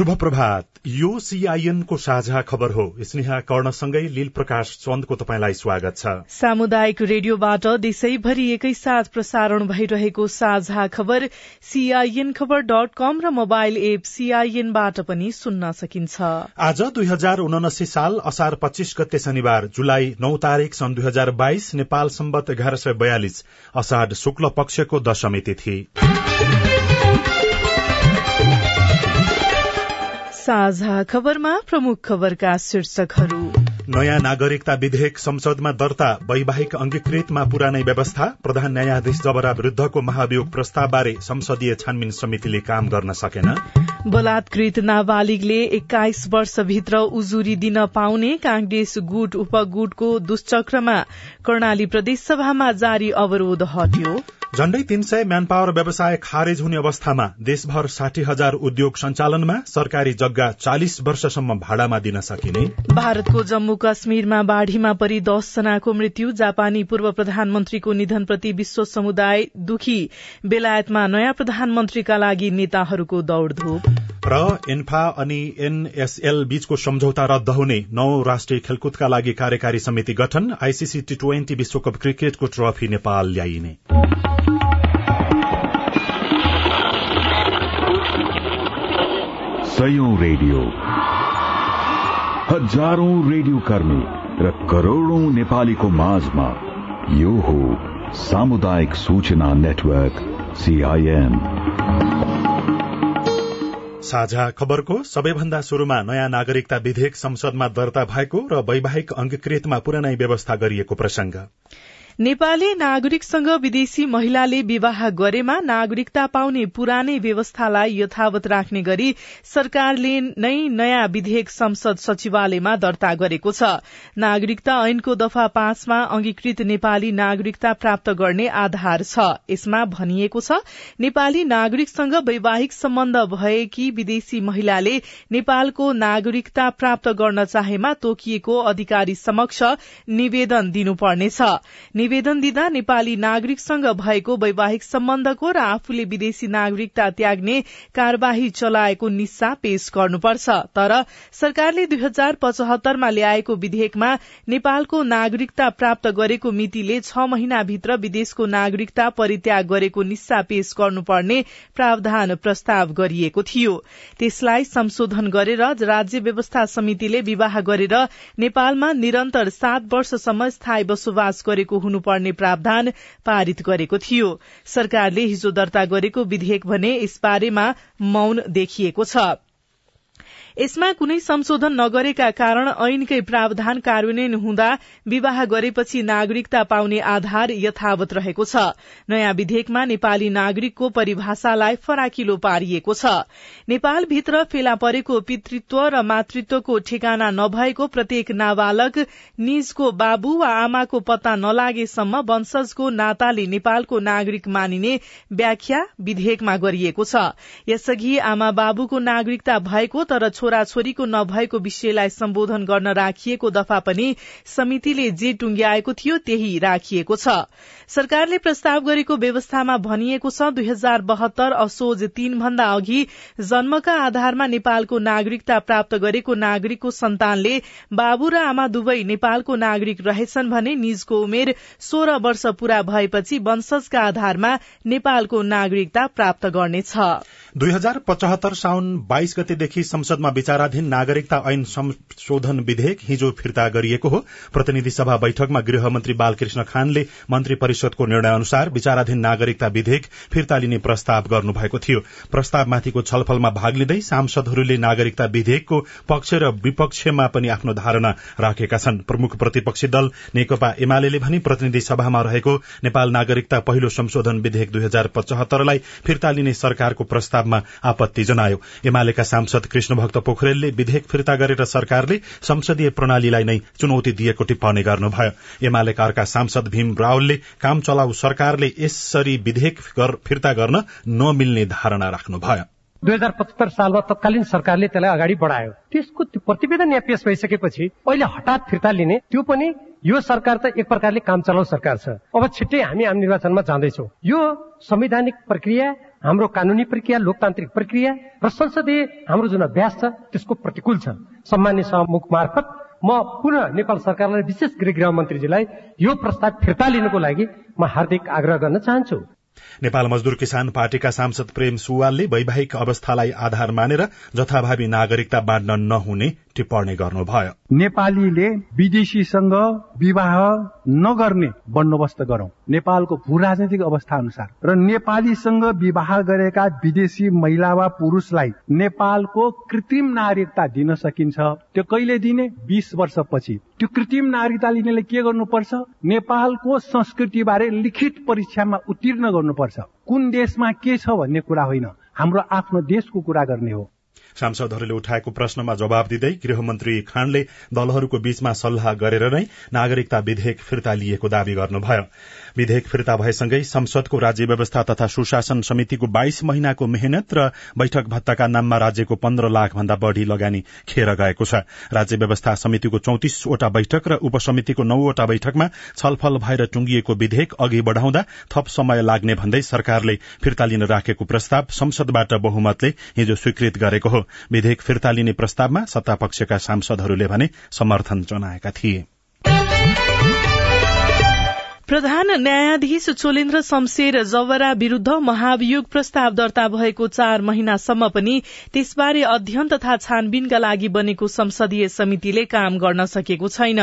शुभ प्रभात यो सीआईएन को साझा खबर हो। स्नेहा कर्णसँगै लील प्रकाश चन्दको तपाईँलाई स्वागत छ। सामुदायिक रेडियोबाट देशैभरि एकैसाथ प्रसारण भइरहेको साझा खबर सीआईएन खबर डट कम र मोबाइल एप सीआईएनबाट पनि सुन्न सकिन्छ। आज दुई हजार उनासी साल असार पच्चीस गते शनिबार जुलाई नौ तारीक सन् दुई हजार बाइस नेपाल सम्बत एघार सय बयालिस असाढ शुक्ल पक्षको दशमी तिथि। साझा खबरमा प्रमुख खबरका शीर्षकहरू। नयाँ नागरिकता विधेयक संसदमा दर्ता वैवाहिक अंगीकृतमा पुरानै व्यवस्था प्रधान न्यायाधीश जबरा विरूद्धको महाभियोग प्रस्तावबारे संसदीय छानबिन समितिले काम गर्न सकेन। बलात्कृत नाबालिगले एक्काइस वर्षभित्र उजुरी दिन पाउने कांग्रेस गुट उपगुटको दुष्चक्रमा कर्णाली प्रदेशसभामा जारी अवरोध हट्यो। झण्डै तीन सय म्यान पावर व्यवसाय खारेज हुने अवस्थामा देशभर साठी हजार उद्योग सञ्चालनमा सरकारी जग्गा चालिस वर्षसम्म भाडामा दिन सकिने। भारतको जम्मू कश्मीरमा बाढ़ीमा परि दस जनाको मृत्यु जापानी पूर्व प्रधानमन्त्रीको निधनप्रति विश्व समुदाय दुखी। बेलायतमा नयाँ प्रधानमन्त्रीका लागि नेताहरूको दौड़धूप। र इन्फा अनि एनएसएल बीचको सम्झौता रद्द हुने नौ राष्ट्रिय खेलकुदका लागि कार्यकारी समिति गठन आईसीसी टी ट्वेन्टी विश्वकप क्रिकेटको ट्रफी नेपाल ल्याइने। सयौं रेडियो। हजारौं रेडियो कर्मी र करोड़ौं नेपालीको माझमा यो हो सामुदायिक सूचना नेटवर्क सीआईएन साझा खबरको सबैभन्दा शुरूमा नयाँ नागरिकता विधेयक संसदमा दर्ता भएको र वैवाहिक अंगीकृतमा पुरानै व्यवस्था गरिएको प्रसंग नेपाली नागरिकसँग विदेशी महिलाले विवाह गरेमा नागरिकता पाउने पुरानै व्यवस्थालाई यथावत राख्ने गरी सरकारले नै नयाँ विधेयक संसद सचिवालयमा दर्ता गरेको छ। नागरिकता ऐनको दफा पाँचमा अंगीकृत नेपाली नागरिकता प्राप्त गर्ने आधार छ। यसमा भनिएको छ नेपाली नागरिकसँग वैवाहिक सम्बन्ध भएकी विदेशी महिलाले नेपालको नागरिकता प्राप्त गर्न चाहेमा तोकिएको अधिकारी समक्ष निवेदन दिनुपर्नेछ। निवेदन दिँदा नेपाली नागरिकसँग भएको वैवाहिक सम्बन्धको र आफूले विदेशी नागरिकता त्याग्ने कार्यवाही चलाएको निस्सा पेश गर्नुपर्छ। तर सरकारले दुई हजार पचहत्तरमा ल्याएको विधेयकमा नेपालको नागरिकता प्राप्त गरेको मितिले छ महिनाभित्र विदेशको नागरिकता परित्याग गरेको निस्सा पेश गर्नुपर्ने प्रावधान प्रस्ताव गरिएको थियो। त्यसलाई संशोधन गरेर राज्य व्यवस्था समितिले विवाह गरेर नेपालमा निरन्तर सात वर्षसम्म स्थायी बसोबास गरेको हुनुपर्ने प्रावधान पारित गरेको थियो। सरकारले हिजो दर्ता गरेको विधेयक भने यसबारेमा मौन देखिएको छ। यसमा कुनै संशोधन नगरेका कारण ऐनकै प्रावधान कार्यान्वयन हुँदा विवाह गरेपछि नागरिकता पाउने आधार यथावत रहेको छ। नयाँ विधेयकमा नेपाली नागरिकको परिभाषालाई फराकिलो पारिएको छ। नेपालभित्र फेला परेको पितृत्व र मातृत्वको ठेगाना नभएको प्रत्येक नाबालक निजको बाबु वा आमाको पत्ता नलागेसम्म वंशजको नाताले नेपालको नागरिक मानिने व्याख्या विधेयकमा गरिएको छ। यसअघि आमा बाबुको नागरिकता भएको तर छोराछोरीको नभएको विषयलाई सम्बोधन गर्न राखिएको दफा पनि समितिले जे टुंग्याएको थियो त्यही राखिएको छ। सरकारले प्रस्ताव गरेको व्यवस्थामा भनिएको छ दुई हजार बहत्तर असोज तीन भन्दा अघि जन्मका आधारमा नेपालको नागरिकता प्राप्त गरेको नागरिकको सन्तानले बाबु र आमा दुवै नेपालको नागरिक रहेछन् भने निजको उमेर सोह्र वर्ष पूरा भएपछि वंशजका आधारमा नेपालको नागरिकता प्राप्त गर्नेछ। दुई हजार पचहत्तर साउन बाइस गतेदेखि संसदमा विचाराधीन नागरिकता ऐन संशोधन विधेयक हिजो फिर्ता गरिएको हो। प्रतिनिधि सभा बैठकमा गृहमन्त्री बालकृष्ण खानले मन्त्री परिषदको निर्णय अनुसार विचाराधीन नागरिकता विधेयक फिर्ता लिने प्रस्ताव गर्नुभएको थियो। प्रस्तावमाथिको छलफलमा भाग लिँदै सांसदहरूले नागरिकता विधेयकको पक्ष र विपक्षमा पनि आफ्नो धारणा राखेका छन्। प्रमुख प्रतिपक्षी दल नेकपा एमाले भने प्रतिनिधि सभामा रहेको नेपाल नागरिकता पहिलो संशोधन विधेयक दुई हजार पचहत्तरलाई फिर्ता लिने सरकारको प्रस्तावमा आपत्ति जनायो। एमालेका सांसद कृष्ण भक्त पोखरेलले विधेयक फिर्ता गरेर सरकारले संसदीय प्रणालीलाई नै चुनौती दिएको टिप्पणी गर्नुभयो। एमालेका अर्का सांसद भीम रावलले काम चलाउ सरकारले यसरी विधेयक फिर्ता गर्न नमिल्ने धारणा राख्नुभयो। दुई हजार पचहत्तर सालमा तत्कालीन सरकारले त्यसलाई अगाडि बढायो। त्यसको प्रतिवेदन यहाँ पेश भइसकेपछि अहिले हठात फिर्ता लिने त्यो पनि यो सरकार त एक प्रकारले काम चलाउ सरकार छ। अब छिट्टै हामी आम निर्वाचनमा जाँदैछौ। यो संवैधानिक प्रक्रिया हाम्रो कानूनी प्रक्रिया लोकतान्त्रिक प्रक्रिया र संसदीय हाम्रो जुन अभ्यास छ त्यसको प्रतिकूल छ। सम्मान्य सहमुख मार्फत म पुनः नेपाल सरकारलाई विशेष गृह गृहमन्त्रीजीलाई यो प्रस्ताव फिर्ता लिनको लागि म हार्दिक आग्रह गर्न चाहन्छु। नेपाल मजदूर किसान पार्टीका सांसद प्रेम सुवालले वैवाहिक अवस्थालाई आधार मानेर जथाभावी नागरिकता बाँड्न नहुने टिप्पणी गर्नुभयो। नेपालीले विदेशीसँग विवाह नगर्ने बन्दोबस्त गरौं। नेपालको भू राजनैतिक अवस्था अनुसार र नेपालीसँग विवाह गरेका विदेशी महिला वा पुरुषलाई नेपालको कृत्रिम नागरिकता दिन सकिन्छ। त्यो कहिले दिने? बिस वर्षपछि। त्यो कृत्रिम नागरिकता लिनेले के गर्नुपर्छ? नेपालको संस्कृतिबारे लिखित परीक्षामा उत्तीर्ण गर्नुपर्छ। कुन देशमा के छ भन्ने कुरा होइन। हाम्रो आफ्नो देशको कुरा गर्ने हो। सांसदहरूले उठाएको प्रश्नमा जवाब दिँदै गृहमन्त्री खानले दलहरूको बीचमा सल्लाह गरेर नै नागरिकता विधेयक फिर्ता लिएको दावी गर्नुभयो। विधेयक फिर्ता भएसँगै संसदको राज्य व्यवस्था तथा सुशासन समितिको बाइस महिनाको मेहनत र बैठक भत्ताका नाममा राज्यको पन्ध्र लाख भन्दा बढ़ी लगानी खेर गएको छ। राज्य व्यवस्था समितिको चौतिसवटा बैठक र उपसमितिको नौवटा बैठकमा छलफल भएर टुंगिएको विधेयक अघि बढ़ाउँदा थप समय लाग्ने भन्दै सरकारले फिर्ता लिन राखेको प्रस्ताव संसदबाट बहुमतले हिजो स्वीकृत गरेको हो। विधेयक फिर्ता लिने प्रस्तावमा सत्तापक्षका सांसदहरूले भने समर्थन जनाएका थिए। प्रधान न्यायाधीश चोलेन्द्र शमशेर जवरा विरूद्ध महाभियोग प्रस्ताव दर्ता भएको चार महिनासम्म पनि त्यसबारे अध्ययन तथा छानबिनका लागि बनेको संसदीय समितिले काम गर्न सकेको छैन।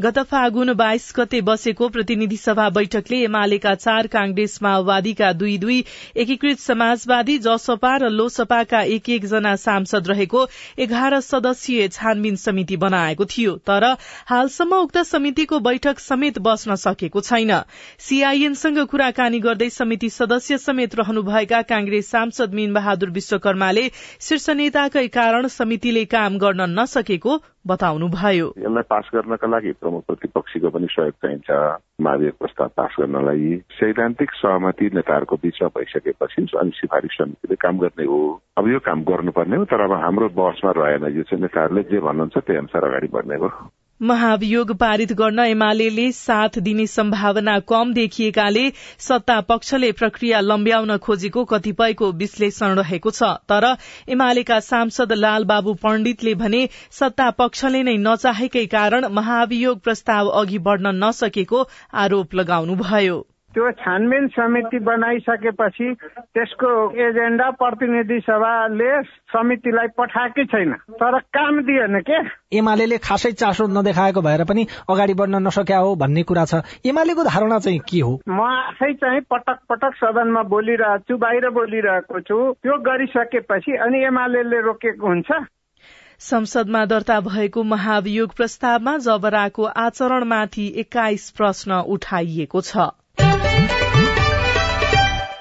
गत फागुन बाइस गते बसेको प्रतिनिधि सभा बैठकले एमालेका चार कांग्रेस माओवादीका दुई दुई एकीकृत समाजवादी जसपा र लोसपाका एक एकजना सांसद रहेको एघार सदस्यीय छानबिन समिति बनाएको थियो। तर हालसम्म उक्त समितिको बैठक समेत बस्न सकेको छैन। छैन। सीआईएनसँग कुराकानी गर्दै समिति सदस्य समेत रहनुभएका कांग्रेस सांसद मीन बहादुर विश्वकर्माले शीर्ष नेताकै कारण समितिले काम गर्न नसकेको बताउनुभयो। यसलाई पास गर्नका लागि प्रमुख प्रतिपक्षीको पनि सहयोग चाहिन्छ। महाभियोग प्रस्ताव पास गर्नलाई सैद्धान्तिक सहमति नेताहरूको बीचमा भइसकेपछि अनि सिफारिस समितिले काम गर्ने हो। अब यो काम गर्नुपर्ने हो तर अब हाम्रो बसमा रहेन। यो चाहिँ नेताहरूले जे भन्नुहुन्छ त्यही अनुसार अगाडि बढ्ने हो। महाभियोग पारित गर्न एमाले साथ दिने सम्भावना कम देखिएकाले सत्ता पक्षले प्रक्रिया लम्ब्याउन खोजेको कतिपयको विश्लेषण रहेको छ। तर एमालेका सांसद लालबाबु पण्डितले भने सत्ता पक्षले नै नचाहेकै कारण महाभियोग प्रस्ताव अघि बढ़न नसकेको आरोप लगाउनुभयो। त्यो छानबिन समिति बनाइसकेपछि त्यसको एजेन्डा प्रतिनिधि सभाले समितिलाई पठाएकै छैन। तर काम दिएन के? एमाले खासै चासो नदेखाएको भएर पनि अगाडि बढ्न नसक्या हो भन्ने कुरा छ। एमालेको धारणा चाहिँ के हो? म आफै चाहिँ पटक पटक सदनमा बोलिरहेको छु बाहिर बोलिरहेको छु। त्यो गरिसकेपछि अनि एमाले रोकेको हुन्छ। संसदमा दर्ता भएको महाभियोग प्रस्तावमा जबराको आचरणमाथि एक्काइस प्रश्न उठाइएको छ।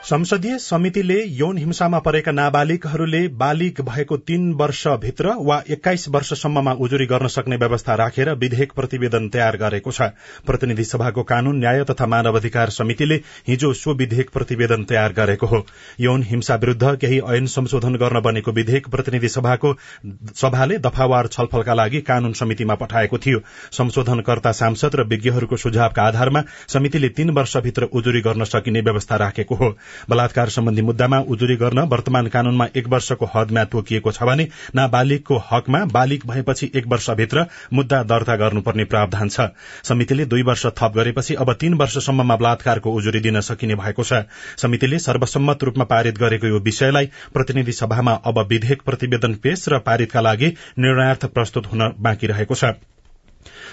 संसदीय समितिले यौन हिंसामा परेका नाबालिगहरूले बालिग भएको तीन वर्षभित्र वा एक्काइस वर्षसम्ममा उजुरी गर्न सक्ने व्यवस्था राखेर विधेयक प्रतिवेदन तयार गरेको छ। प्रतिनिधि सभाको कानून न्याय तथा मानव अधिकार समितिले हिजो सो विधेयक प्रतिवेदन तयार गरेको हो। यौन हिंसा विरूद्ध केही ऐन संशोधन गर्न बनेको विधेयक प्रतिनिधि सभाको सभाले दफावार छलफलका लागि कानून समितिमा पठाएको थियो। संशोधनकर्ता सांसद र विज्ञहरूको सुझावका आधारमा समितिले तीन वर्षभित्र उजुरी गर्न सकिने व्यवस्था राखेको हो। बलात्कार सम्बन्धी मुद्दामा उजुरी गर्न वर्तमान कानूनमा एक वर्षको हदमा तोकिएको छ भने नाबालिगको हकमा बालिग भएपछि एक वर्षभित्र मुद्दा दर्ता गर्नुपर्ने प्रावधान छ। समितिले दुई वर्ष थप गरेपछि अब तीन वर्षसम्ममा बलात्कारको उजुरी दिन सकिने भएको छ। समितिले सर्वसम्मत रूपमा पारित गरेको यो विषयलाई प्रतिनिधि सभामा अब विधेयक प्रतिवेदन पेश र पारितका लागि निर्णयार्थ प्रस्तुत हुन बाँकी रहेको छ।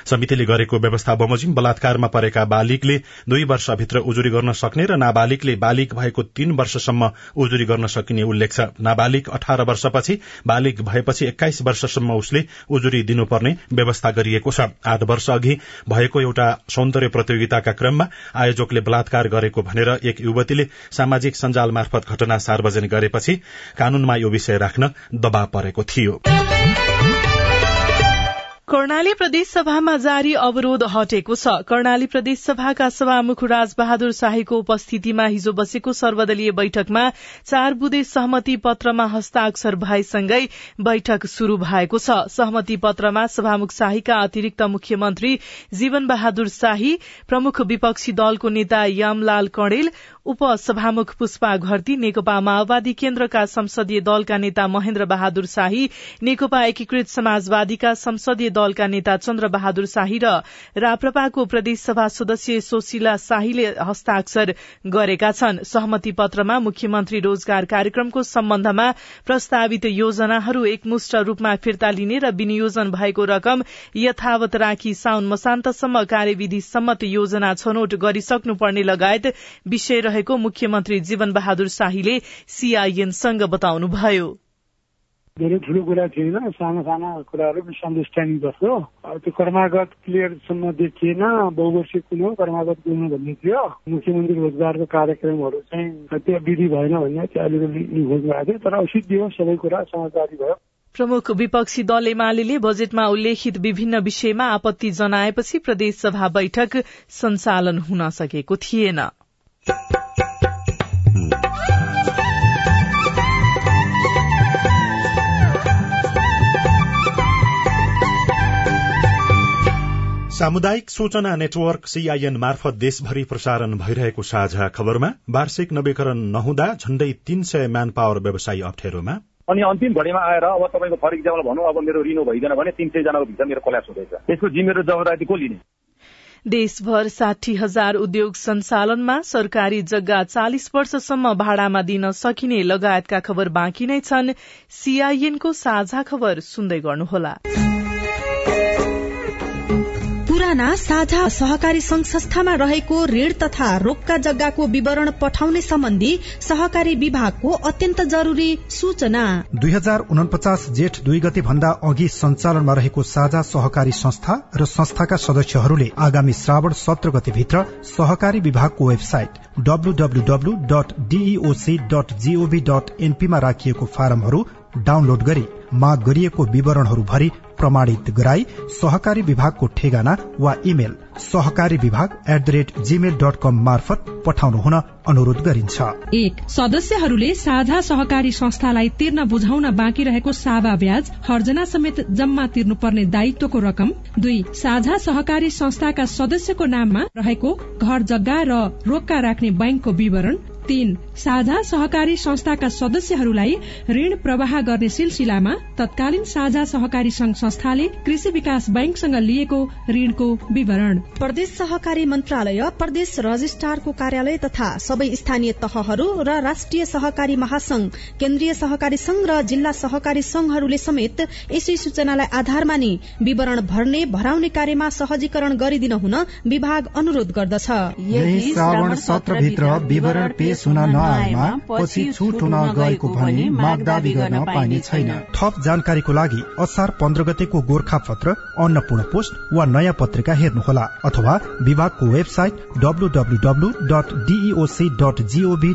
समितिले गरेको व्यवस्था बमोजिम बलात्कारमा परेका बालिगले दुई वर्षभित्र उजुरी गर्न सक्ने र नाबालिगले बालिग भएको तीन वर्षसम्म उजुरी गर्न सकिने उल्लेख छ। नाबालिग अठार वर्षपछि बालिग भएपछि एक्काइस वर्षसम्म उसले उजुरी दिनुपर्ने व्यवस्था गरिएको छ। आठ वर्ष अघि भएको एउटा सौन्दर्य प्रतियोगिताका क्रममा आयोजकले बलात्कार गरेको भनेर एक युवतीले सामाजिक सञ्जाल मार्फत घटना सार्वजनिक गरेपछि कानूनमा यो विषय राख्न दबाव परेको थियो। कर्णाली प्रदेश सभामा जारी अवरोध हटेको छ। कर्णाली प्रदेश सभाका सभामुख राजबहादुर शाहीको उपस्थितिमा हिजो बसेको सर्वदलीय बैठकमा चार बुधे सहमति पत्रमा हस्ताक्षर भएसँगै बैठक शुरू भएको छ। सहमति पत्रमा सभामुख शाहीका अतिरिक्त मुख्यमन्त्री जीवन बहादुर शाही प्रमुख विपक्षी दलको नेता यामलाल कणेल उपसभामुख पुष्पा घरती नेकपा माओवादी केन्द्रका संसदीय दलका नेता महेन्द्र बहादुर शाही नेकपा एकीकृत समाजवादीका संसदीय दलका नेता चन्द्र बहादुर शाही र राप्रपाको प्रदेशसभा सदस्य सोशिला शाहीले हस्ताक्षर गरेका छन्। सहमति पत्रमा मुख्यमन्त्री रोजगार कार्यक्रमको सम्बन्धमा प्रस्तावित योजनाहरू एकमुष्ट रूपमा फिर्ता लिने र विनियोजन भएको रकम यथावत राखी साउन मसान्तसम्म कार्यविधि सम्मत योजना छनौट गरिसक्नुपर्ने लगायत विषय रहेको मुख्यमन्त्री जीवन बहादुर शाहीले सीआईएनसँग बताउनुभयो। धेरै ठुलो कुरा थिएन साना साना कुराहरू मिसअन्डरस्ट्यान्डिङ जस्तो। त्यो कर्मागत क्लियरसम्म देखिएन बहुवर्षीय कुन हो कर्मागत कुन भन्ने थियो। मुख्यमन्त्री रोजगारको कार्यक्रमहरू चाहिँ त्यो विधि भएन भन्ने त्यो अलिकति निखोज भएको थियो तर सिद्धियो सबै कुरा समझदारी भयो। प्रमुख विपक्षी दल एमाले बजेटमा उल्लेखित विभिन्न विषयमा आपत्ति जनाएपछि प्रदेशसभा बैठक सञ्चालन हुन सकेको थिएन। सामुदायिक सूचना नेटवर्क सीआईएन मार्फत देशभरि प्रसारण भइरहेको साझा खबरमा वार्षिक नवीकरण नहुँदा झण्डै तीन सय म्यान पावर व्यवसायी अप्ठ्यारोमा। अनि अन्तिम घडीमा आएर अब तपाईँको फर इक्जाम्पल भनौँ अब मेरो रिनो भइदिएन भने तीन सयजनाको भित्र मेरो कल्यास हुँदैछ। यसको जिम्मेवारी जवाबदारी को लिने? देशभर साठी हजार उद्योग सञ्चालनमा सरकारी जग्गा चालिस वर्षसम्म भाडामा दिन सकिने लगायतका खबर बाँकी नै छन्। सीआईएनको साझा खबर सुन्दै गर्नुहोला। पुराना साझा सहकारी संघ संस्थामा रहेको ऋण तथा रोक्का जग्गाको विवरण पठाउने सम्बन्धी सहकारी विभागको अत्यन्त जरूरी सूचना। दुई हजार उनपचास जेठ दुई गते भन्दा अघि सञ्चालनमा रहेको साझा सहकारी संस्था र संस्थाका सदस्यहरूले आगामी श्रावण सत्र गतेभित्र सहकारी विभागको वेबसाइट डब्लूडब्लूडब्लू डट डट जीओभी डट एनपीमा राखिएको फारमहरू डाउनलोड गरी माग गरिएको विवरणहरू भरि प्रमाणित गराई सहकारी विभागको ठेगाना वा इमेल सहकारी विभाग at the rate gmail dot com मार्फत पठाउनु हुन अनुरोध गरिन्छ। एक सदस्यहरूले साझा सहकारी संस्थालाई तिर्न बुझाउन बाँकी रहेको सावा ब्याज हर्जना समेत जम्मा तिर्नुपर्ने दायित्वको रकम। दुई साझा सहकारी संस्थाका सदस्यको नाममा रहेको घर जग्गा र रोक्का राख्ने बैंकको विवरण। तीन साझा सहकारी संस्थाका सदस्यहरूलाई ऋण प्रवाह गर्ने सिलसिलामा तत्कालीन साझा सहकारी संघ संस्थाले कृषि विकास बैंकसँग लिएको ऋणको विवरण। प्रदेश सहकारी मन्त्रालय प्रदेश रजिस्ट्रारको कार्यालय तथा सबै स्थानीय तहहरू र राष्ट्रिय सहकारी महासंघ केन्द्रीय सहकारी संघ र जिल्ला सहकारी संघहरूले समेत यसै सूचनालाई आधार मानि विवरण भर्ने भराउने कार्यमा सहजीकरण गरिदिन हुन विभाग अनुरोध गर्दछ। पेश हुन नआएमा पछि छुट हुन गएको भने माग दावी गर्न पाइने छैन। थप जानकारीको लागि असार पन्ध्र गतेको गोर्खा पत्र अन्नपूर्ण पोस्ट वा नयाँ पत्रिका हेर्नुहोला अथवा विभागको वेबसाइट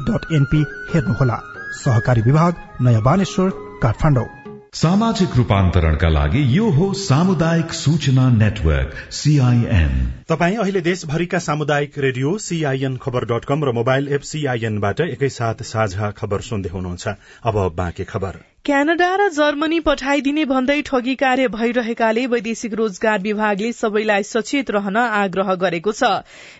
डट एनपी हेर्नुहोला। सहकारी विभाग नयाँ बानेश्वर काठमाडौँ। सामाजिक रूपान्तरणका लागि यो हो सामुदायिक सूचना नेटवर्क सीआईएन तपाईँ अहिले देशभरिका सामुदायिक radio CIN Khabar dot com र मोबाइल एप सीआईएनबाट एकैसाथ साझा खबर सुन्दै हुनुहुन्छ। अब बाँकी खबर। क्यानाडा र जर्मनी पठाइदिने भन्दै ठगी कार्य भइरहेकाले वैदेशिक रोजगार विभागले सबैलाई सचेत रहन आग्रह गरेको छ।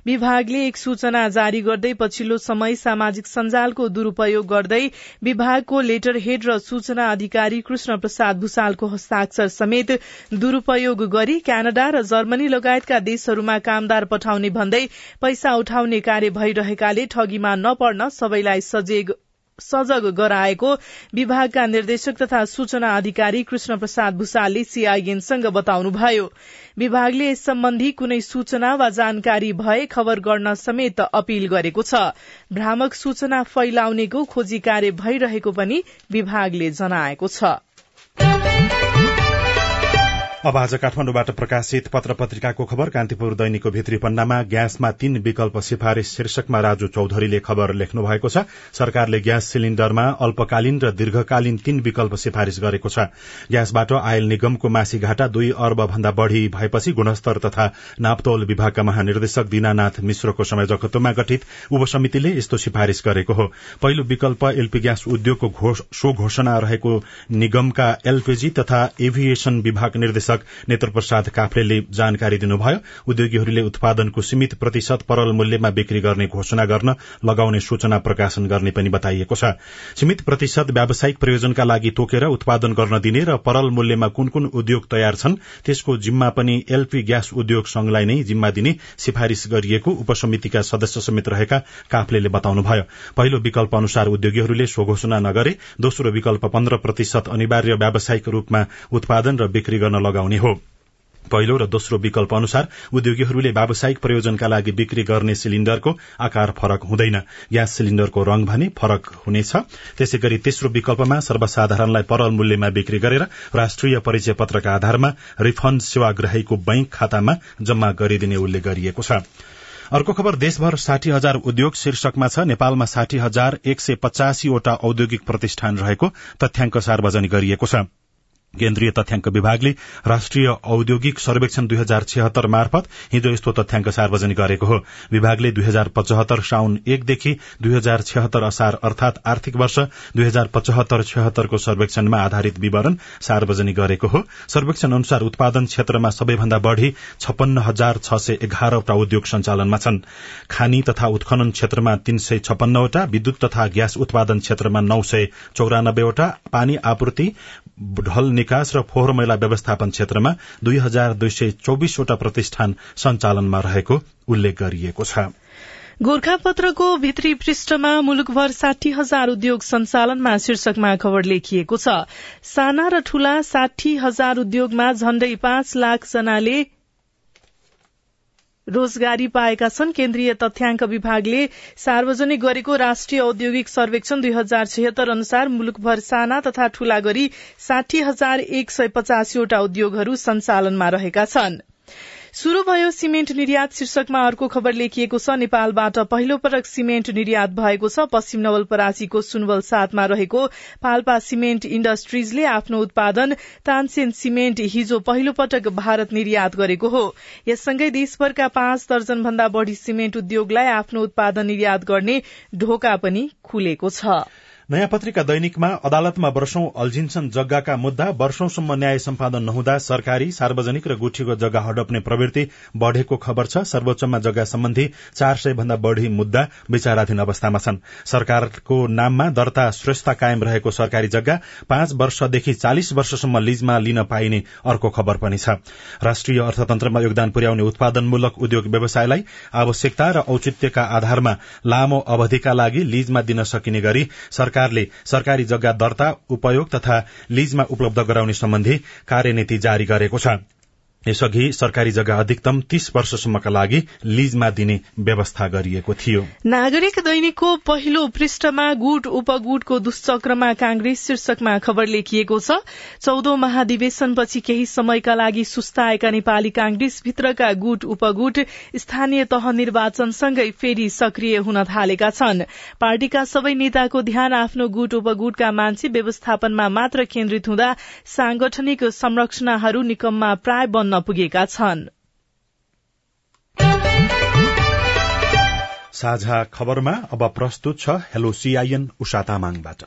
विभागले एक सूचना जारी गर्दै पछिल्लो समय सामाजिक सञ्जालको दुरूपयोग गर्दै विभागको लेटर हेड र सूचना अधिकारी कृष्ण प्रसाद भूषालको हस्ताक्षर समेत दुरूपयोग गरी क्यानाडा र जर्मनी लगायतका देशहरूमा कामदार पठाउने भन्दै पैसा उठाउने कार्य भइरहेकाले ठगीमा नपर्न सबैलाई सजग सजग गराएको विभागका निर्देशक तथा सूचना अधिकारी कृष्ण प्रसाद भूषालले सीआईएनसँग बताउनुभयो। विभागले यस सम्बन्धी कुनै सूचना वा जानकारी भए खबर गर्न समेत अपील गरेको छ। भ्रामक सूचना फैलाउनेको खोजी कार्य भइरहेको पनि विभागले जनाएको छ। अब आज काठमाडौँबाट प्रकाशित पत्र पत्रिकाको खबर कान्तिपुर दैनिकको भित्री पन्नामा ग्यासमा तीन विकल्प सिफारिश शीर्षकमा राजु चौधरीले खबर लेख्नु भएको छ। सरकारले ग्यास सिलिण्डरमा अल्पकालीन र दीर्घकालीन तीन विकल्प सिफारिश गरेको छ। ग्यासबाट आयल निगमको मासी घाटा दुई अर्ब भन्दा बढ़ी भएपछि गुणस्तर तथा नापतोल विभागका महानिर्देशक दीनानाथ मिश्रको संयोजकत्वमा गठित। उपसमितिले यस्तो सिफारिश गरेको हो। पहिलो विकल्प एलपी ग्यास उद्योगको घोषणा रहेको निगमका एलपीजी तथा एभिएशन विभाग निर्देशक निर्देशक नेत्र प्रसाद काफ्लेले जानकारी दिनुभयो उद्योगीहरूले उत्पादनको सीमित प्रतिशत परल मूल्यमा बिक्री गर्ने घोषणा गर्न लगाउने सूचना प्रकाशन गर्ने पनि बताइएको छ। सीमित प्रतिशत व्यावसायिक प्रयोजनका लागि तोकेर उत्पादन गर्न दिने र परल मूल्यमा कुन कुन उद्योग तयार छन् त्यसको जिम्मा पनि एलपी ग्यास उद्योग संघलाई नै जिम्मा दिने सिफारिश गरिएको उपसमितिका सदस्य समेत रहेका काफ्लेले बताउनुभयो। पहिलो विकल्प अनुसार उद्योगीहरूले सो घोषणा नगरे दोस्रो विकल्प पन्ध्र प्रतिशत अनिवार्य व्यावसायिक रूपमा उत्पादन र बिक्री गर्न लगाउने हो। पहिलो र दोस्रो विकल्प अनुसार उद्योगीहरूले व्यावसायिक प्रयोजनका लागि बिक्री गर्ने सिलिण्डरको आकार फरक हुँदैन। ग्यास सिलिण्डरको रंग भने फरक हुनेछ। त्यसै गरी तेस्रो विकल्पमा सर्वसाधारणलाई परल मूल्यमा बिक्री गरेर राष्ट्रिय परिचय पत्रका आधारमा रिफण्ड सेवाग्राहीको बैंक खातामा जम्मा गरिदिने उल्लेख गरिएको छ। अर्को खबर देशभर साठी हजार उद्योग शीर्षकमा छ। नेपालमा साठी हजार एक सय पचासीवटा औद्योगिक प्रतिष्ठान रहेको तथ्याङ्क सार्वजनिक गरिएको छ। केन्द्रीय तथ्याङ्क विभागले राष्ट्रिय औद्योगिक सर्वेक्षण दुई हजार छिहत्तर मार्फत हिजो यस्तो तथ्याङ्क सार्वजनिक गरेको हो। विभागले दुई हजार पचहत्तर साउन एकदेखि दुई हजार छिहत्तर असार अर्थात आर्थिक वर्ष दुई हजार पचहत्तर छिहत्तरको सर्वेक्षणमा आधारित विवरण सार्वजनिक गरेको हो। सर्वेक्षण अनुसार उत्पादन क्षेत्रमा सबैभन्दा बढ़ी छपन्न हजार छ सय एघारवटा उद्योग सञ्चालनमा छन्। खानी तथा उत्खनन क्षेत्रमा तीन सय छपन्नवटा विद्युत तथा ग्यास उत्पादन क्षेत्रमा नौ सय चौरानब्बेवटा पानी आपूर्ति ढल निकास र फोहोर मैला व्यवस्थापन क्षेत्रमा दुई हजार दुई सय चौबिसवटा प्रतिष्ठान सञ्चालनमा रहेको उल्लेख गरिएको छ। गोर्खापत्रको भित्री पृष्ठमा मुलुकभर साठी हजार उद्योग सञ्चालनमा शीर्षकमा खबर लेखिएको छ। साना र ठूला साठी हजार उद्योगमा झण्डै पाँच लाख जनाले रोजगारी पाएका छन्। केन्द्रीय तथ्याङ्क विभागले सार्वजनिक गरेको राष्ट्रिय औद्योगिक सर्वेक्षण दुई हजार छिहत्तर अनुसार मुलुकभर साना तथा ठूला गरी साठी हजार एक सय पचासीवटा उद्योगहरू सञ्चालनमा रहेका छनृ। शुरू भयो सिमेन्ट निर्यात। शीर्षकमा अर्को खबर लेखिएको छ नेपालबाट पहिलो पटक सिमेन्ट निर्यात भएको छ। पश्चिम नवलपरासीको सुनवल साथमा रहेको पाल्पा सिमेन्ट इण्डस्ट्रीजले आफ्नो उत्पादन तानसेन सिमेन्ट हिजो पहिलो पटक भारत निर्यात गरेको हो। यससँगै देशभरका पाँच दर्जन भन्दा बढ़ी सिमेन्ट उद्योगलाई आफ्नो उत्पादन निर्यात गर्ने ढोका पनि खुलेको छ। नयाँ पत्रिका दैनिकमा अदालतमा वर्षौं अल्झिन्छन् जग्गाका मुद्दा वर्षौंसम्म न्याय सम्पादन नहुँदा सरकारी सार्वजनिक र गुठीको जग्गा हडप्ने प्रवृत्ति बढ़ेको खबर छ। सर्वोच्चमा जग्गा सम्बन्धी चार सय भन्दा बढ़ी मुद्दा विचाराधीन अवस्थामा छन्। सरकारको नाममा दर्ता श्रेष्ठता कायम रहेको सरकारी जग्गा पाँच वर्षदेखि चालिस वर्षसम्म लीजमा लिन पाइने अर्को खबर पनि छ। राष्ट्रिय अर्थतन्त्रमा योगदान पुर्याउने उत्पादनमूलक उद्योग व्यवसायलाई आवश्यकता र औचित्यका आधारमा लामो अवधिका लागि लीजमा दिन सकिने गरी सरकारले सरकारी जग्गा दर्ता उपयोग तथा लीजमा उपलब्ध गराउने सम्बन्धी कार्यनीति जारी गरेको छ। यसअघि सरकारी जग्गा अधिकतम तीस वर्षसम्मका लागि लीजमा दिने व्यवस्था गरिएको थियो। नागरिक दैनिकको पहिलो पृष्ठमा गुट उपगुटको दुश्चक्रमा कांग्रेस शीर्षकमा खबर लेखिएको छ। चौधौं महाधिवेशनपछि केही समयका लागि सुस्ताएका नेपाली कांग्रेस भित्रका गुट उपगुट स्थानीय तह निर्वाचनसँगै फेरि सक्रिय हुन थालेका छन्। पार्टीका सबै नेताको ध्यान आफ्नो गुट उपगुटका मान्छे व्यवस्थापनमा मात्र केन्द्रित हुँदा सांगठनिक संरचनाहरू निकममा प्राय बन्न पुगेका छन्। साझा खबरमा अब प्रस्तुत छ हेलो सीआईएन उषा तामाङबाट।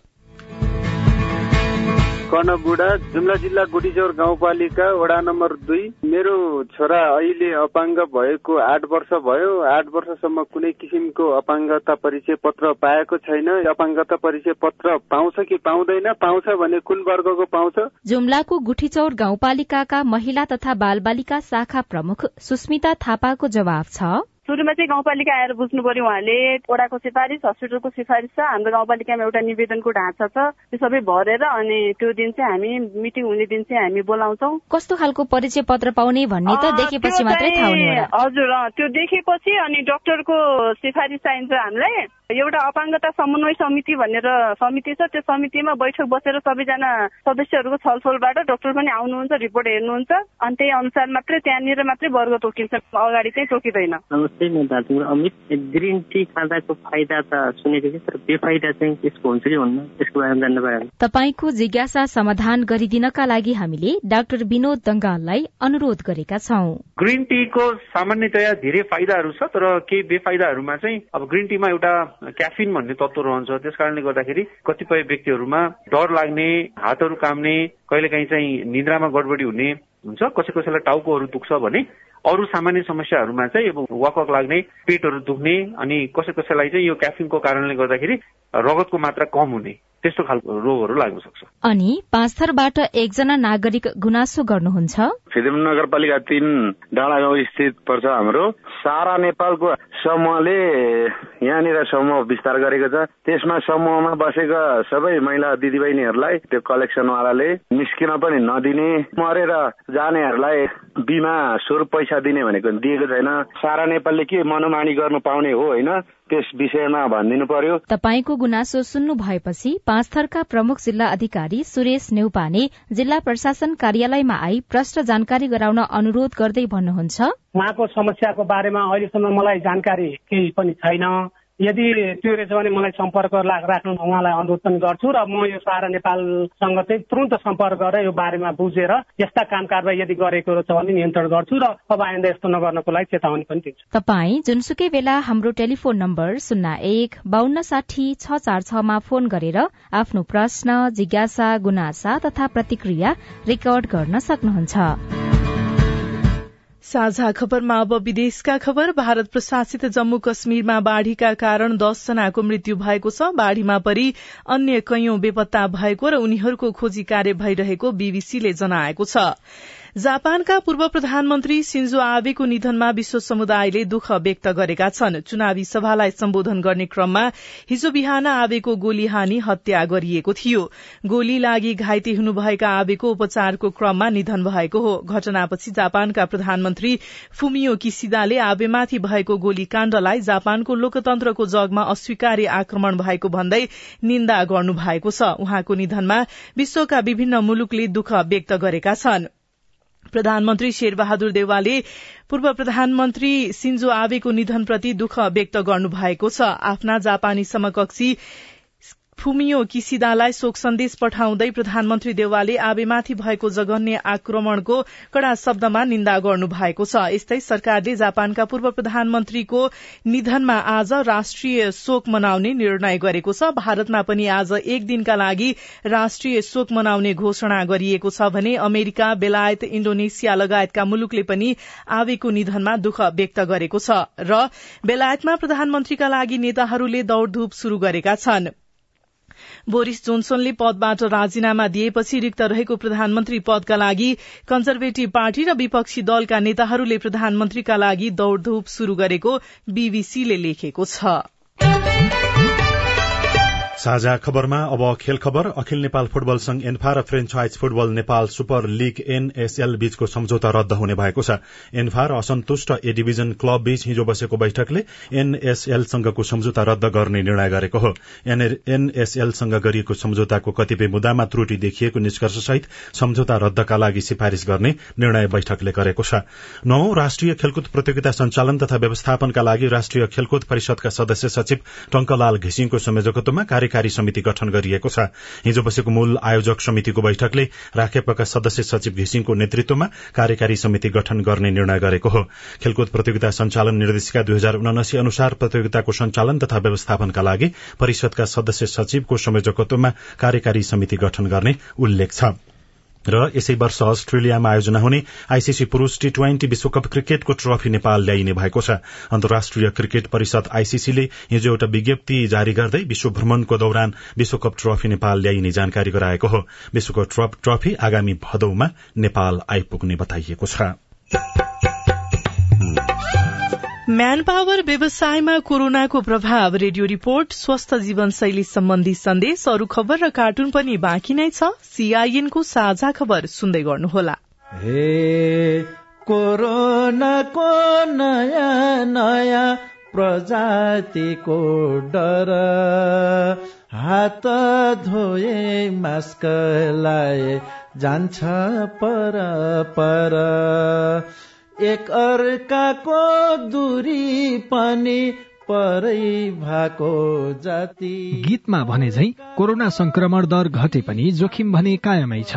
कर्णबुढा जुम्ला जिल्ला गुडीचौर गाउँपालिका वडा नम्बर दुई। मेरो छोरा अहिले अपाङ्ग भएको आठ वर्ष भयो। आठ वर्षसम्म कुनै किसिमको अपाङ्गता परिचय पत्र पाएको छैन। अपाङ्गता परिचय पत्र पाउँछ कि पाउँदैन? पाउँछ भने कुन वर्गको पाउँछ? जुम्लाको गुठीचौर गाउँपालिकाका महिला तथा बालबालिका शाखा प्रमुख सुस्मिता थापाको जवाब छ। सुरुमा चाहिँ गाउँपालिका आएर बुझ्नु पर्यो उहाँले वडाको सिफारिस हस्पिटलको सिफारिस छ हाम्रो गाउँपालिकामा एउटा निवेदनको ढाँचा छ। त्यो सबै भरेर अनि त्यो दिन चाहिँ हामी मिटिङ हुने दिन चाहिँ हामी बोलाउँछौ। कस्तो खालको परिचय पत्र पाउने भन्ने त देखेपछि मात्रै थाहा हुने हजुर त्यो देखेपछि अनि डाक्टरको सिफारिस चाहिन्छ हामीलाई। एउटा अपाङ्गता समन्वय समिति भनेर समिति छ त्यो समितिमा बैठक बसेर सबैजना सदस्यहरूको छलफलबाट डाक्टर पनि आउनुहुन्छ रिपोर्ट हेर्नुहुन्छ। अनि त्यही अनुसार मात्रै त्यहाँनिर मात्रै वर्ग तोकिन्छ। अगाडि चाहिँ तोकिँदैन। नमस्ते म दार्जिलिङ अमित। ग्रिन टी खाँदाको फाइदा त सुनेको थिएँ तर बेफाइदा चाहिँ त्यसको हुन्छ कि हुन्न? त्यसको बारेमा जान्न पाएँ तपाईँको जिज्ञासा समाधान गरिदिनका लागि हामीले डाक्टर विनोद दंगाललाई अनुरोध गरेका छौं। ग्रिन टीको सामान्यतया धेरै फाइदाहरू छ तर केही बेफाइदाहरूमा चाहिँ अब ग्रिन टीमा एउटा क्याफिन भन्ने तत्व रहन्छ। त्यस कारणले गर्दाखेरि कतिपय व्यक्तिहरूमा डर लाग्ने हातहरू काम्ने कहिलेकाहीँ चाहिँ निद्रामा गडबडी हुने हुन्छ। कसै कसैलाई टाउकोहरू दुख्छ भने अरू सामान्य समस्याहरूमा चाहिँ अब वाकवाक लाग्ने पेटहरू दुख्ने अनि कसै कसैलाई चाहिँ यो क्याफिनको कारणले गर्दाखेरि रगतको मात्रा कम हुने। त्यस्तो खालको रोगहरू लाग्न सक्छ। अनि पाँचथरबाट एकजना नागरिक गुनासो गर्नुहुन्छ? फिदिम नगरपालिका तीन डाँडा गाउँ स्थित पर्छ हाम्रो। सारा नेपालको समूहले यहाँनिर समूह विस्तार गरेको छ। त्यसमा समूहमा बसेका सबै महिला दिदीबहिनीहरूलाई त्यो कलेक्सनवालाले निस्किन पनि नदिने मरेर जानेहरूलाई बिमा स्वरूप पैसा दिने भनेको दिएको छैन। सारा नेपालले के मनोमानी गर्नु पाउने हो होइन? त्यस विषयमा भनिदिनु पर्यो। तपाईँको गुनासो सुन्नु भएपछि पाँचथरका प्रमुख जिल्ला अधिकारी सुरेश नेउपाने जिल्ला प्रशासन कार्यालयमा आई प्रश्न जानकारी गराउन अनुरोध गर्दै भन्नुहुन्छ। उहाँको समस्याको बारेमा अहिलेसम्म मलाई जानकारी केही पनि छैन। यदि त्यो रहेछ भने मलाई सम्पर्क राख्नु उहाँलाई अनुरोध पनि गर्छु र म यो सारा नेपालसँग चाहिँ तुरन्त सम्पर्क गरेर यो बारेमा बुझेर यस्ता काम कारवाही यदि गरेको छ भने नियन्त्रण गर्छु र अब आइन्दा यस्तो नगर्नको लागि चेतावनी पनि दिन्छु। तपाईँ जुनसुकै बेला हाम्रो टेलिफोन नम्बर शून्य एक बान्न साठी छ चार छमा फोन गरेर आफ्नो प्रश्न जिज्ञासा गुनासा तथा प्रतिक्रिया रेकर्ड गर्न सक्नुहुन्छ। साझा खबरमा अब विदेशका खबर। भारत प्रशासित जम्मू कश्मीरमा बाढ़ीका कारण दसजनाको मृत्यु भएको छ। बाढ़ीमा परि अन्य कैयौं बेपत्ता भएको र उनीहरूको खोजी कार्य भइरहेको बीबीसीले जनाएको छ। जापानका पूर्व प्रधानमन्त्री सिन्जो आबेको निधनमा विश्व समुदायले दुःख व्यक्त गरेका छन्। चुनावी सभालाई सम्बोधन गर्ने क्रममा हिजो बिहान आबेको गोली हानी हत्या गरिएको थियो। गोली लागि घाइते हुनुभएका आबेको उपचारको क्रममा निधन भएको हो। घटनापछि जापानका प्रधानमन्त्री फुमियो किसिदाले आबेमाथि भएको गोलीकाण्डलाई जापानको लोकतन्त्रको जगमा अस्वीकार्य आक्रमण भएको भन्दै निन्दा गर्नु भएको छ। उहाँको निधनमा विश्वका विभिन्न मुलुकले दुःख व्यक्त गरेका छन्। प्रधानमन्त्री शेरबहादुर देवालले पूर्व प्रधानमन्त्री सिन्जो आबेको निधनप्रति दुःख व्यक्त गर्नुभएको छ। आफ्ना जापानी समकक्षी फुमियो किसिदालाई शोक सन्देश पठाउँदै प्रधानमन्त्री देवालले आबेमाथि भएको जघन्य आक्रमणको कड़ा शब्दमा निन्दा गर्नु भएको छ। यस्तै सरकारले जापानका पूर्व प्रधानमन्त्रीको निधनमा आज राष्ट्रिय शोक मनाउने निर्णय गरेको छ। भारतमा पनि आज एक दिनका लागि राष्ट्रिय शोक मनाउने घोषणा गरिएको छ भने अमेरिका बेलायत इण्डोनेसिया लगायतका मुलुकले पनि आबेको निधनमा दुःख व्यक्त गरेको छ र बेलायतमा प्रधानमन्त्रीका लागि नेताहरूले दौड़धूप शुरू गरेका छनृ। बोरिस जोन्सनले पदबाट राजीनामा दिएपछि रिक्त रहेको प्रधानमन्त्री पदका लागि कन्जर्भेटिभ पार्टी र विपक्षी दलका नेताहरूले प्रधानमन्त्रीका लागि दौड़धूप शुरू गरेको बीबीसीले लेखेको छ। साझा खबरमा अब खेल खबर। अखिल नेपाल फुटबल संघ एन्फा र franchise football Nepal super league NSL बीचको सम्झौता रद्द हुने भएको छ। एन्फा र असन्तुष्ट ए डिभिजन क्लब बीच हिजो बसेको बैठकले एनएसएलसँगको सम्झौता रद्द गर्ने निर्णय गरेको हो। एनएसएलसँग गरिएको सम्झौताको कतिपय मुद्दामा त्रुटि देखिएको निष्कर्षसहित सम्झौता रद्दका लागि सिफारिश गर्ने निर्णय बैठकले गरेको छ। नौ राष्ट्रिय खेलकुद प्रतियोगिता सञ्चालन तथा व्यवस्थापनका लागि राष्ट्रिय खेलकुद परिषदका सदस्य सचिव टंकलाल घिसिङको संयोजकत्वमा कार्यकारी समिति गठन गरिएको छ। हिजो बसेको मूल आयोजक समितिको बैठकले राखेपका सदस्य सचिव घिसिङको नेतृत्वमा कार्यकारी समिति गठन गर्ने निर्णय गरेको हो। खेलकुद प्रतियोगिता सञ्चालन निर्देशिका दुई हजार उनासी अनुसार प्रतियोगिताको सञ्चालन तथा व्यवस्थापनका लागि परिषदका सदस्य सचिवको संयोजकत्वमा कार्यकारी समिति गठन गर्ने उल्लेख छ। र यसै वर्ष अस्ट्रेलियामा आयोजना हुने आईसीसी पुरूष टी ट्वेन्टी विश्वकप क्रिकेटको ट्रफी नेपाल ल्याइने भएको छ। अन्तर्राष्ट्रिय क्रिकेट परिषद आईसीसीले हिजो एउटा विज्ञप्ति जारी गर्दै विश्व भ्रमणको दौरान विश्वकप ट्रफी नेपाल ल्याइने जानकारी गराएको हो। विश्वकप ट्रफी आगामी भदौमा नेपाल आइपुग्ने बताइएको छ। म्यान पावर व्यवसायमा कोरोनाको प्रभाव रेडियो रिपोर्ट स्वस्थ जीवनशैली सम्बन्धी सन्देश अरू खबर र कार्टुन पनि बाँकी नै छ। सीआईएनको साझा खबर सुन्दै गर्नुहोला। हे कोरोनाको नयाँ नयाँ प्रजातिको डर। हात धोए मास्क लाए जान्छ पर पर। एक अर्काको दूरी पनि परै भएको जाति। गीतमा भने झै कोरोना संक्रमण दर घटे पनि जोखिम भने कायमै छ।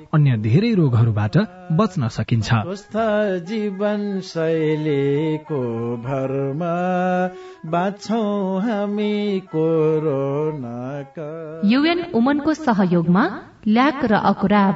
अन्य धेरै रोगहरूबाट बच्न सकिन्छ। स्वस्थ जीवन शैलीको भरमा बाँच्छौ हामी युएन उमनको सहयोगमा ल्याक र अकुराब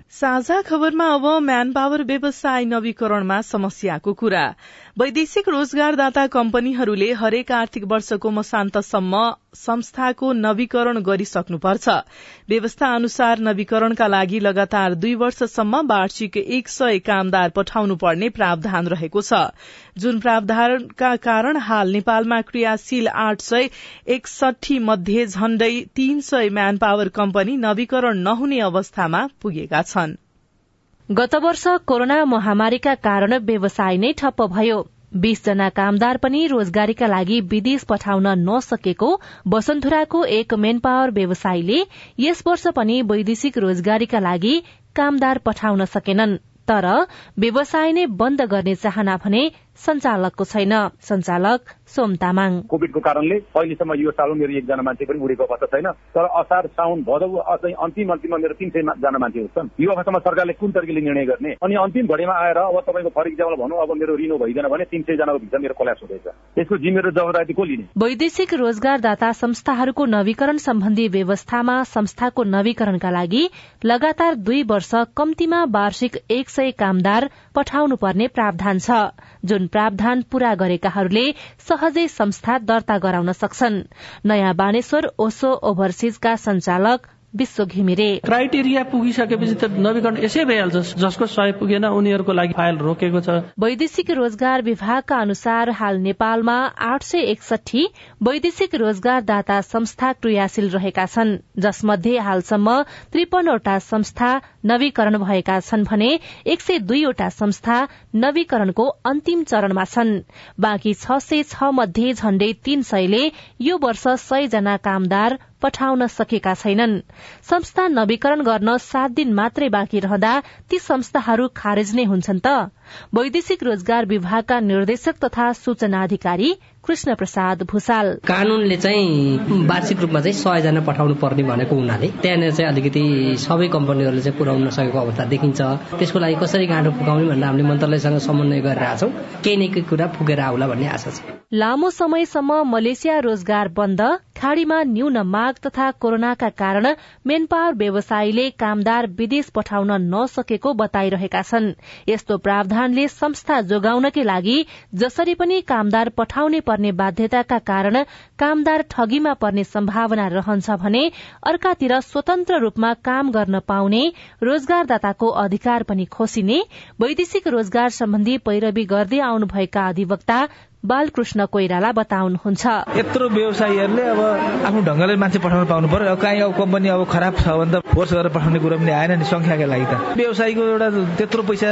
साझा खबरमा अब म्यान पावर व्यवसाय नवीकरणमा समस्याको कुरा। वैदेशिक रोजगारदाता कम्पनीहरूले हरेक आर्थिक वर्षको मसान्तसम्म संस्थाको नवीकरण गरिसक्नुपर्छ। व्यवस्था अनुसार नवीकरणका लागि लगातार दुई वर्षसम्म वार्षिक एक सय कामदार पठाउनु पर्ने प्रावधान रहेको छ। जुन प्रावधानका कारण हाल नेपालमा क्रियाशील आठ सय एकसठी मध्ये झण्डै तीन सय म्यान पावर कम्पनी नवीकरण नहुने अवस्थामा पुगेका छन्। गत वर्ष कोरोना महामारीका कारण व्यवसाय नै ठप्प भयो। बीस जना कामदार पनि रोजगारीका लागि विदेश पठाउन नसकेको वसुन्धुराको एक मेन पावर व्यवसायीले यस वर्ष पनि वैदेशिक रोजगारीका लागि कामदार पठाउन सकेनन्। तर व्यवसाय नै बन्द गर्ने चाहना भने सञ्चालकको छैन। सञ्चालक सोम तामाङ। कोविडको कारणले अहिलेसम्म यो साल मेरो एकजना मान्छे पनि उडेको अवस्था छैन। तर असार साउन भदौ अझै अन्तिम अन्तिममा मेरो तिन सय जना मान्छेहरू छन् यो अवस्थामा सरकारले कुन तरिकाले निर्णय गर्ने? अनि अन्तिम घडीमा आएर अब तपाईँको फर इक्जाम्पल भनौँ अब मेरो रिनो भइदिएन भने तिन सय जनाको भित्र मेरो कल्यास हुँदैछ। यसको जिम्मेवारी जवाबदारी को लिने? वैदेशिक रोजगारदाता संस्थाहरूको नवीकरण सम्बन्धी व्यवस्थामा संस्थाको नवीकरणका लागि लगातार दुई वर्ष कम्तीमा वार्षिक एक सय कामदार पठाउनु पर्ने प्रावधान छ जुन प्रावधान पूरा गरेकाहरूले सहजै संस्था दर्ता गराउन सक्छन्। नयाँ बानेश्वर ओसो ओभरसिजका संचालक विश्व घिमिरे। क्राइटेरिया पुगिसकेपछि त नवीकरण यसै भइहाल्छ। जसको सय पुगेन उनीहरूको लागि फाइल रोकेको छ। वैदेशिक रोजगार विभागका अनुसार हाल नेपालमा आठ सय एकसठी वैदेशिक रोजगारदाता संस्था क्रियाशील रहेका छन्। जसमध्ये हालसम्म त्रिपन्नवटा संस्था नवीकरण भएका छन् भने एक सय दुईवटा संस्था नवीकरणको अन्तिम चरणमा छन्। बाँकी छ सय छ मध्ये झण्डै तीन सयले यो वर्ष सय जना कामदार पठाउन सकेका छैनन्। संस्था नवीकरण गर्न सात दिन मात्रै बाँकी रहँदा ती संस्थाहरू खारेज नै हुन्छन् त। वैदेशिक रोजगार विभागका निर्देशक तथा सूचना अधिकारी कृष्ण प्रसाद भूषाल। कानूनले चाहिँ वार्षिक रूपमा चाहिँ सयजना पठाउनु पर्ने भनेको हुनाले त्यहाँनिर चाहिँ अलिकति सबै कम्पनीहरूले चाहिँ पुर्याउन नसकेको अवस्था देखिन्छ। त्यसको लागि कसरी गाँठो फुकाउने भनेर हामीले मन्त्रालयसँग समन्वय गरिरहेछौँ केही न केही कुरा फुकेर आउला भन्ने आशा छ। लामो समयसम्म मलेसिया रोजगार बन्द खाड़ीमा न्यून माग तथा कोरोनाका कारण मेन पावर व्यवसायीले कामदार विदेश पठाउन नसकेको बताइरहेका छन्। यस्तो प्रावधानले संस्था जोगाउनकै लागि जसरी पनि कामदार पठाउने पर्ने बाध्यताका कारण कामदार ठगीमा पर्ने सम्भावना रहन्छ भने अर्कातिर स्वतन्त्र रूपमा काम गर्न पाउने रोजगारदाताको अधिकार पनि खोसिने वैदेशिक रोजगार सम्बन्धी पैरवी गर्दै आउनुभएका अधिवक्ता बालकृष्ण कोइराला बताउनुहुन्छ। यत्रो व्यवसायीहरूले अब आफ्नो ढंगले मान्छे पठाउन पाउनु पर्यो। कहीँ अब कम्पनी अब खराब छ भने त फोर्स गरेर पठाउने कुरो पनि आएन नि संख्याका लागि त। व्यवसायीको एउटा त्यत्रो पैसा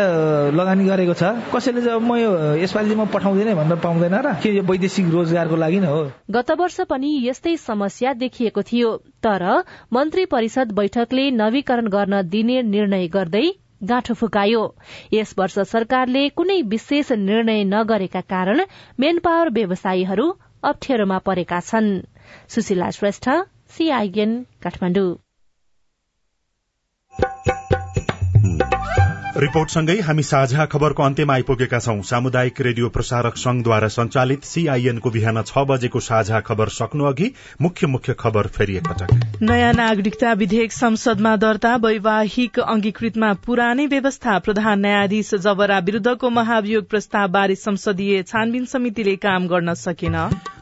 लगानी गरेको छ। कसैले चाहिँ म यो यसपालि म पठाउँदैन भनेर पाउँदैन र के यो वैदेशिक रोजगारको लागि नै हो। गत वर्ष पनि यस्तै समस्या देखिएको थियो। तर मन्त्री परिषद बैठकले नवीकरण गर्न दिने निर्णय गर्दै गाँठो फुकायो। यस वर्ष सरकारले कुनै विशेष निर्णय नगरेका कारण मेन पावर व्यवसायीहरू अप्ठ्यारोमा परेका छन्। सुशीला श्रेष्ठ सीआईएन काठमाडौँ। रिपोर्टसँगै हामी साझा खबरको अन्त्यमा आइपुगेका छौं। सामुदायिक रेडियो प्रसारक संघद्वारा संचालित सीआईएनको बिहान छ बजेको साझा खबर सक्नु अघि मुख्य मुख्य खबर फेरि एकपटक। नयाँ नागरिकता विधेयक संसदमा दर्ता वैवाहिक अंगीकृतमा पुरानै व्यवस्था प्रधान न्यायाधीश जबरा विरूद्धको महाभियोग प्रस्तावबारे संसदीय छानबिन समितिले काम गर्न सकेन।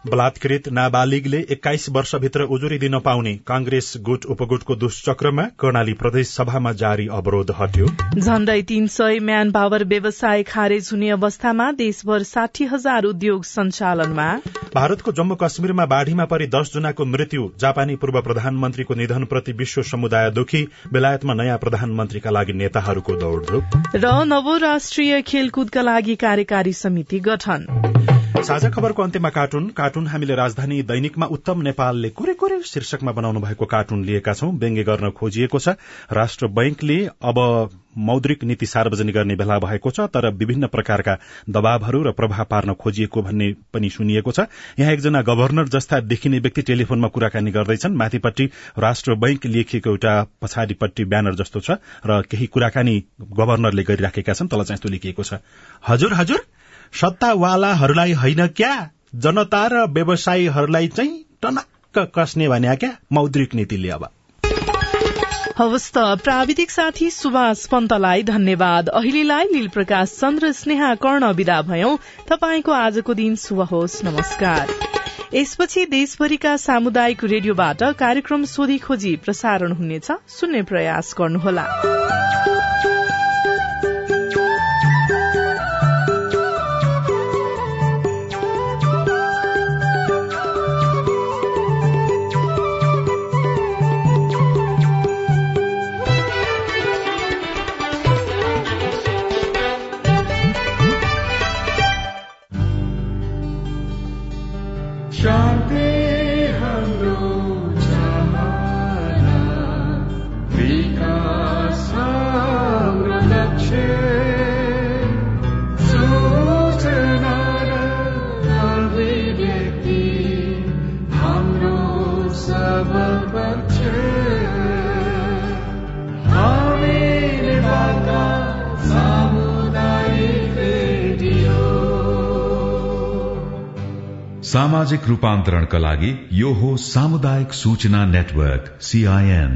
बलात्कृत नाबालिगले एक्काइस वर्षभित्र उजुरी दिन पाउने कांग्रेस गुट उपगुटको दुष्चक्रमा कर्णाली प्रदेश सभामा जारी अवरोध हट्यो। झण्डै तीन सय म्यान पावर व्यवसाय खारेज हुने अवस्थामा देशभर साठी हजार उद्योग सञ्चालनमा। भारतको जम्मू कश्मीरमा बाढ़ीमा परि दश जनाको मृत्यु जापानी पूर्व प्रधानमन्त्रीको निधनप्रति विश्व समुदाय दुखी बेलायतमा नयाँ प्रधानमन्त्रीका लागि नेताहरूको दौड़धूप। र नवो राष्ट्रिय खेलकुदका लागि कार्यकारी समिति गठन। साझा खबरको अन्त्यमा कार्टुन। कार्टुन हामीले राजधानी दैनिकमा उत्तम नेपालले कुरे कुरे शीर्षकमा बनाउनु भएको कार्टुन लिएका छौं। व्यङ्ग्य गर्न खोजिएको छ। राष्ट्र बैंकले अब मौद्रिक नीति सार्वजनिक गर्ने बेला भएको छ तर विभिन्न प्रकारका दबावहरू र प्रभाव पार्न खोजिएको भन्ने पनि सुनिएको छ। यहाँ एकजना गभर्नर जस्ता देखिने व्यक्ति टेलिफोनमा कुराकानी गर्दैछन्। माथिपट्टि राष्ट्र बैंक लेखिएको एउटा पछाडिपट्टि ब्यानर जस्तो छ र केही कुराकानी गभर्नरले गरिराखेका छन् तल चाहिँ लेखिएको छ। हजुर हजुर। सत्तावालाहरूलाई होइन क्या? जनता र व्यवसायीहरूलाई चाहिँ टनक्क कसने भन्या क्या? मौद्रिक नीतिले अब। हवस् त प्राविधिक साथी सुभाष पन्तलाई धन्यवाद। अहिलेलाई लील प्रकाश चन्द्र स्नेहा कर्ण विदा भयौं। तपाईँको आजको दिन शुभ होस्। नमस्कार। यसपछि देशभरिका सामुदायिक रेडियोबाट कार्यक्रम सोधी खोजी प्रसारण हुनेछ। सुन्ने प्रयास गर्नुहोला। सामाजिक रूपान्तरणका लागि यो हो सामुदायिक सूचना नेटवर्क सीआईएन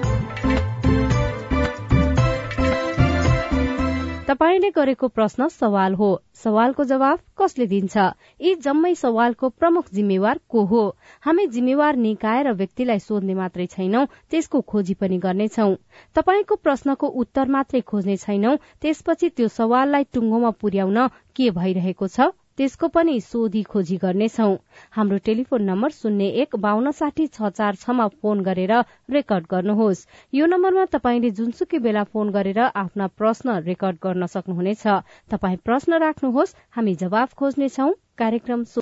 तपाईँले गरेको प्रश्न सवाल हो। सवालको जवाब कसले दिन्छ? यी जम्मै सवालको प्रमुख जिम्मेवार को हो? हामी जिम्मेवार निकाय र व्यक्तिलाई सोध्ने मात्रै छैनौं त्यसको खोजी पनि गर्नेछौ। तपाईँको प्रश्नको उत्तर मात्रै खोज्ने छैनौं त्यसपछि त्यो सवाललाई टुङ्गोमा पुर्याउन के भइरहेको छ? त्यसको पनि सोधी खोजी गर्नेछौ। हाम्रो टेलिफोन नम्बर शून्य एक बान्न साठी छ चार छमा फोन गरेर रेकर्ड गर्नुहोस्। यो नम्बरमा तपाईँले जुनसुकै बेला फोन गरेर आफ्ना प्रश्न रेकर्ड गर्न सक्नुहुनेछ। तपाई प्रश्न राख्नुहोस् हामी जवाब खोज्नेछौ। कार्यक्रम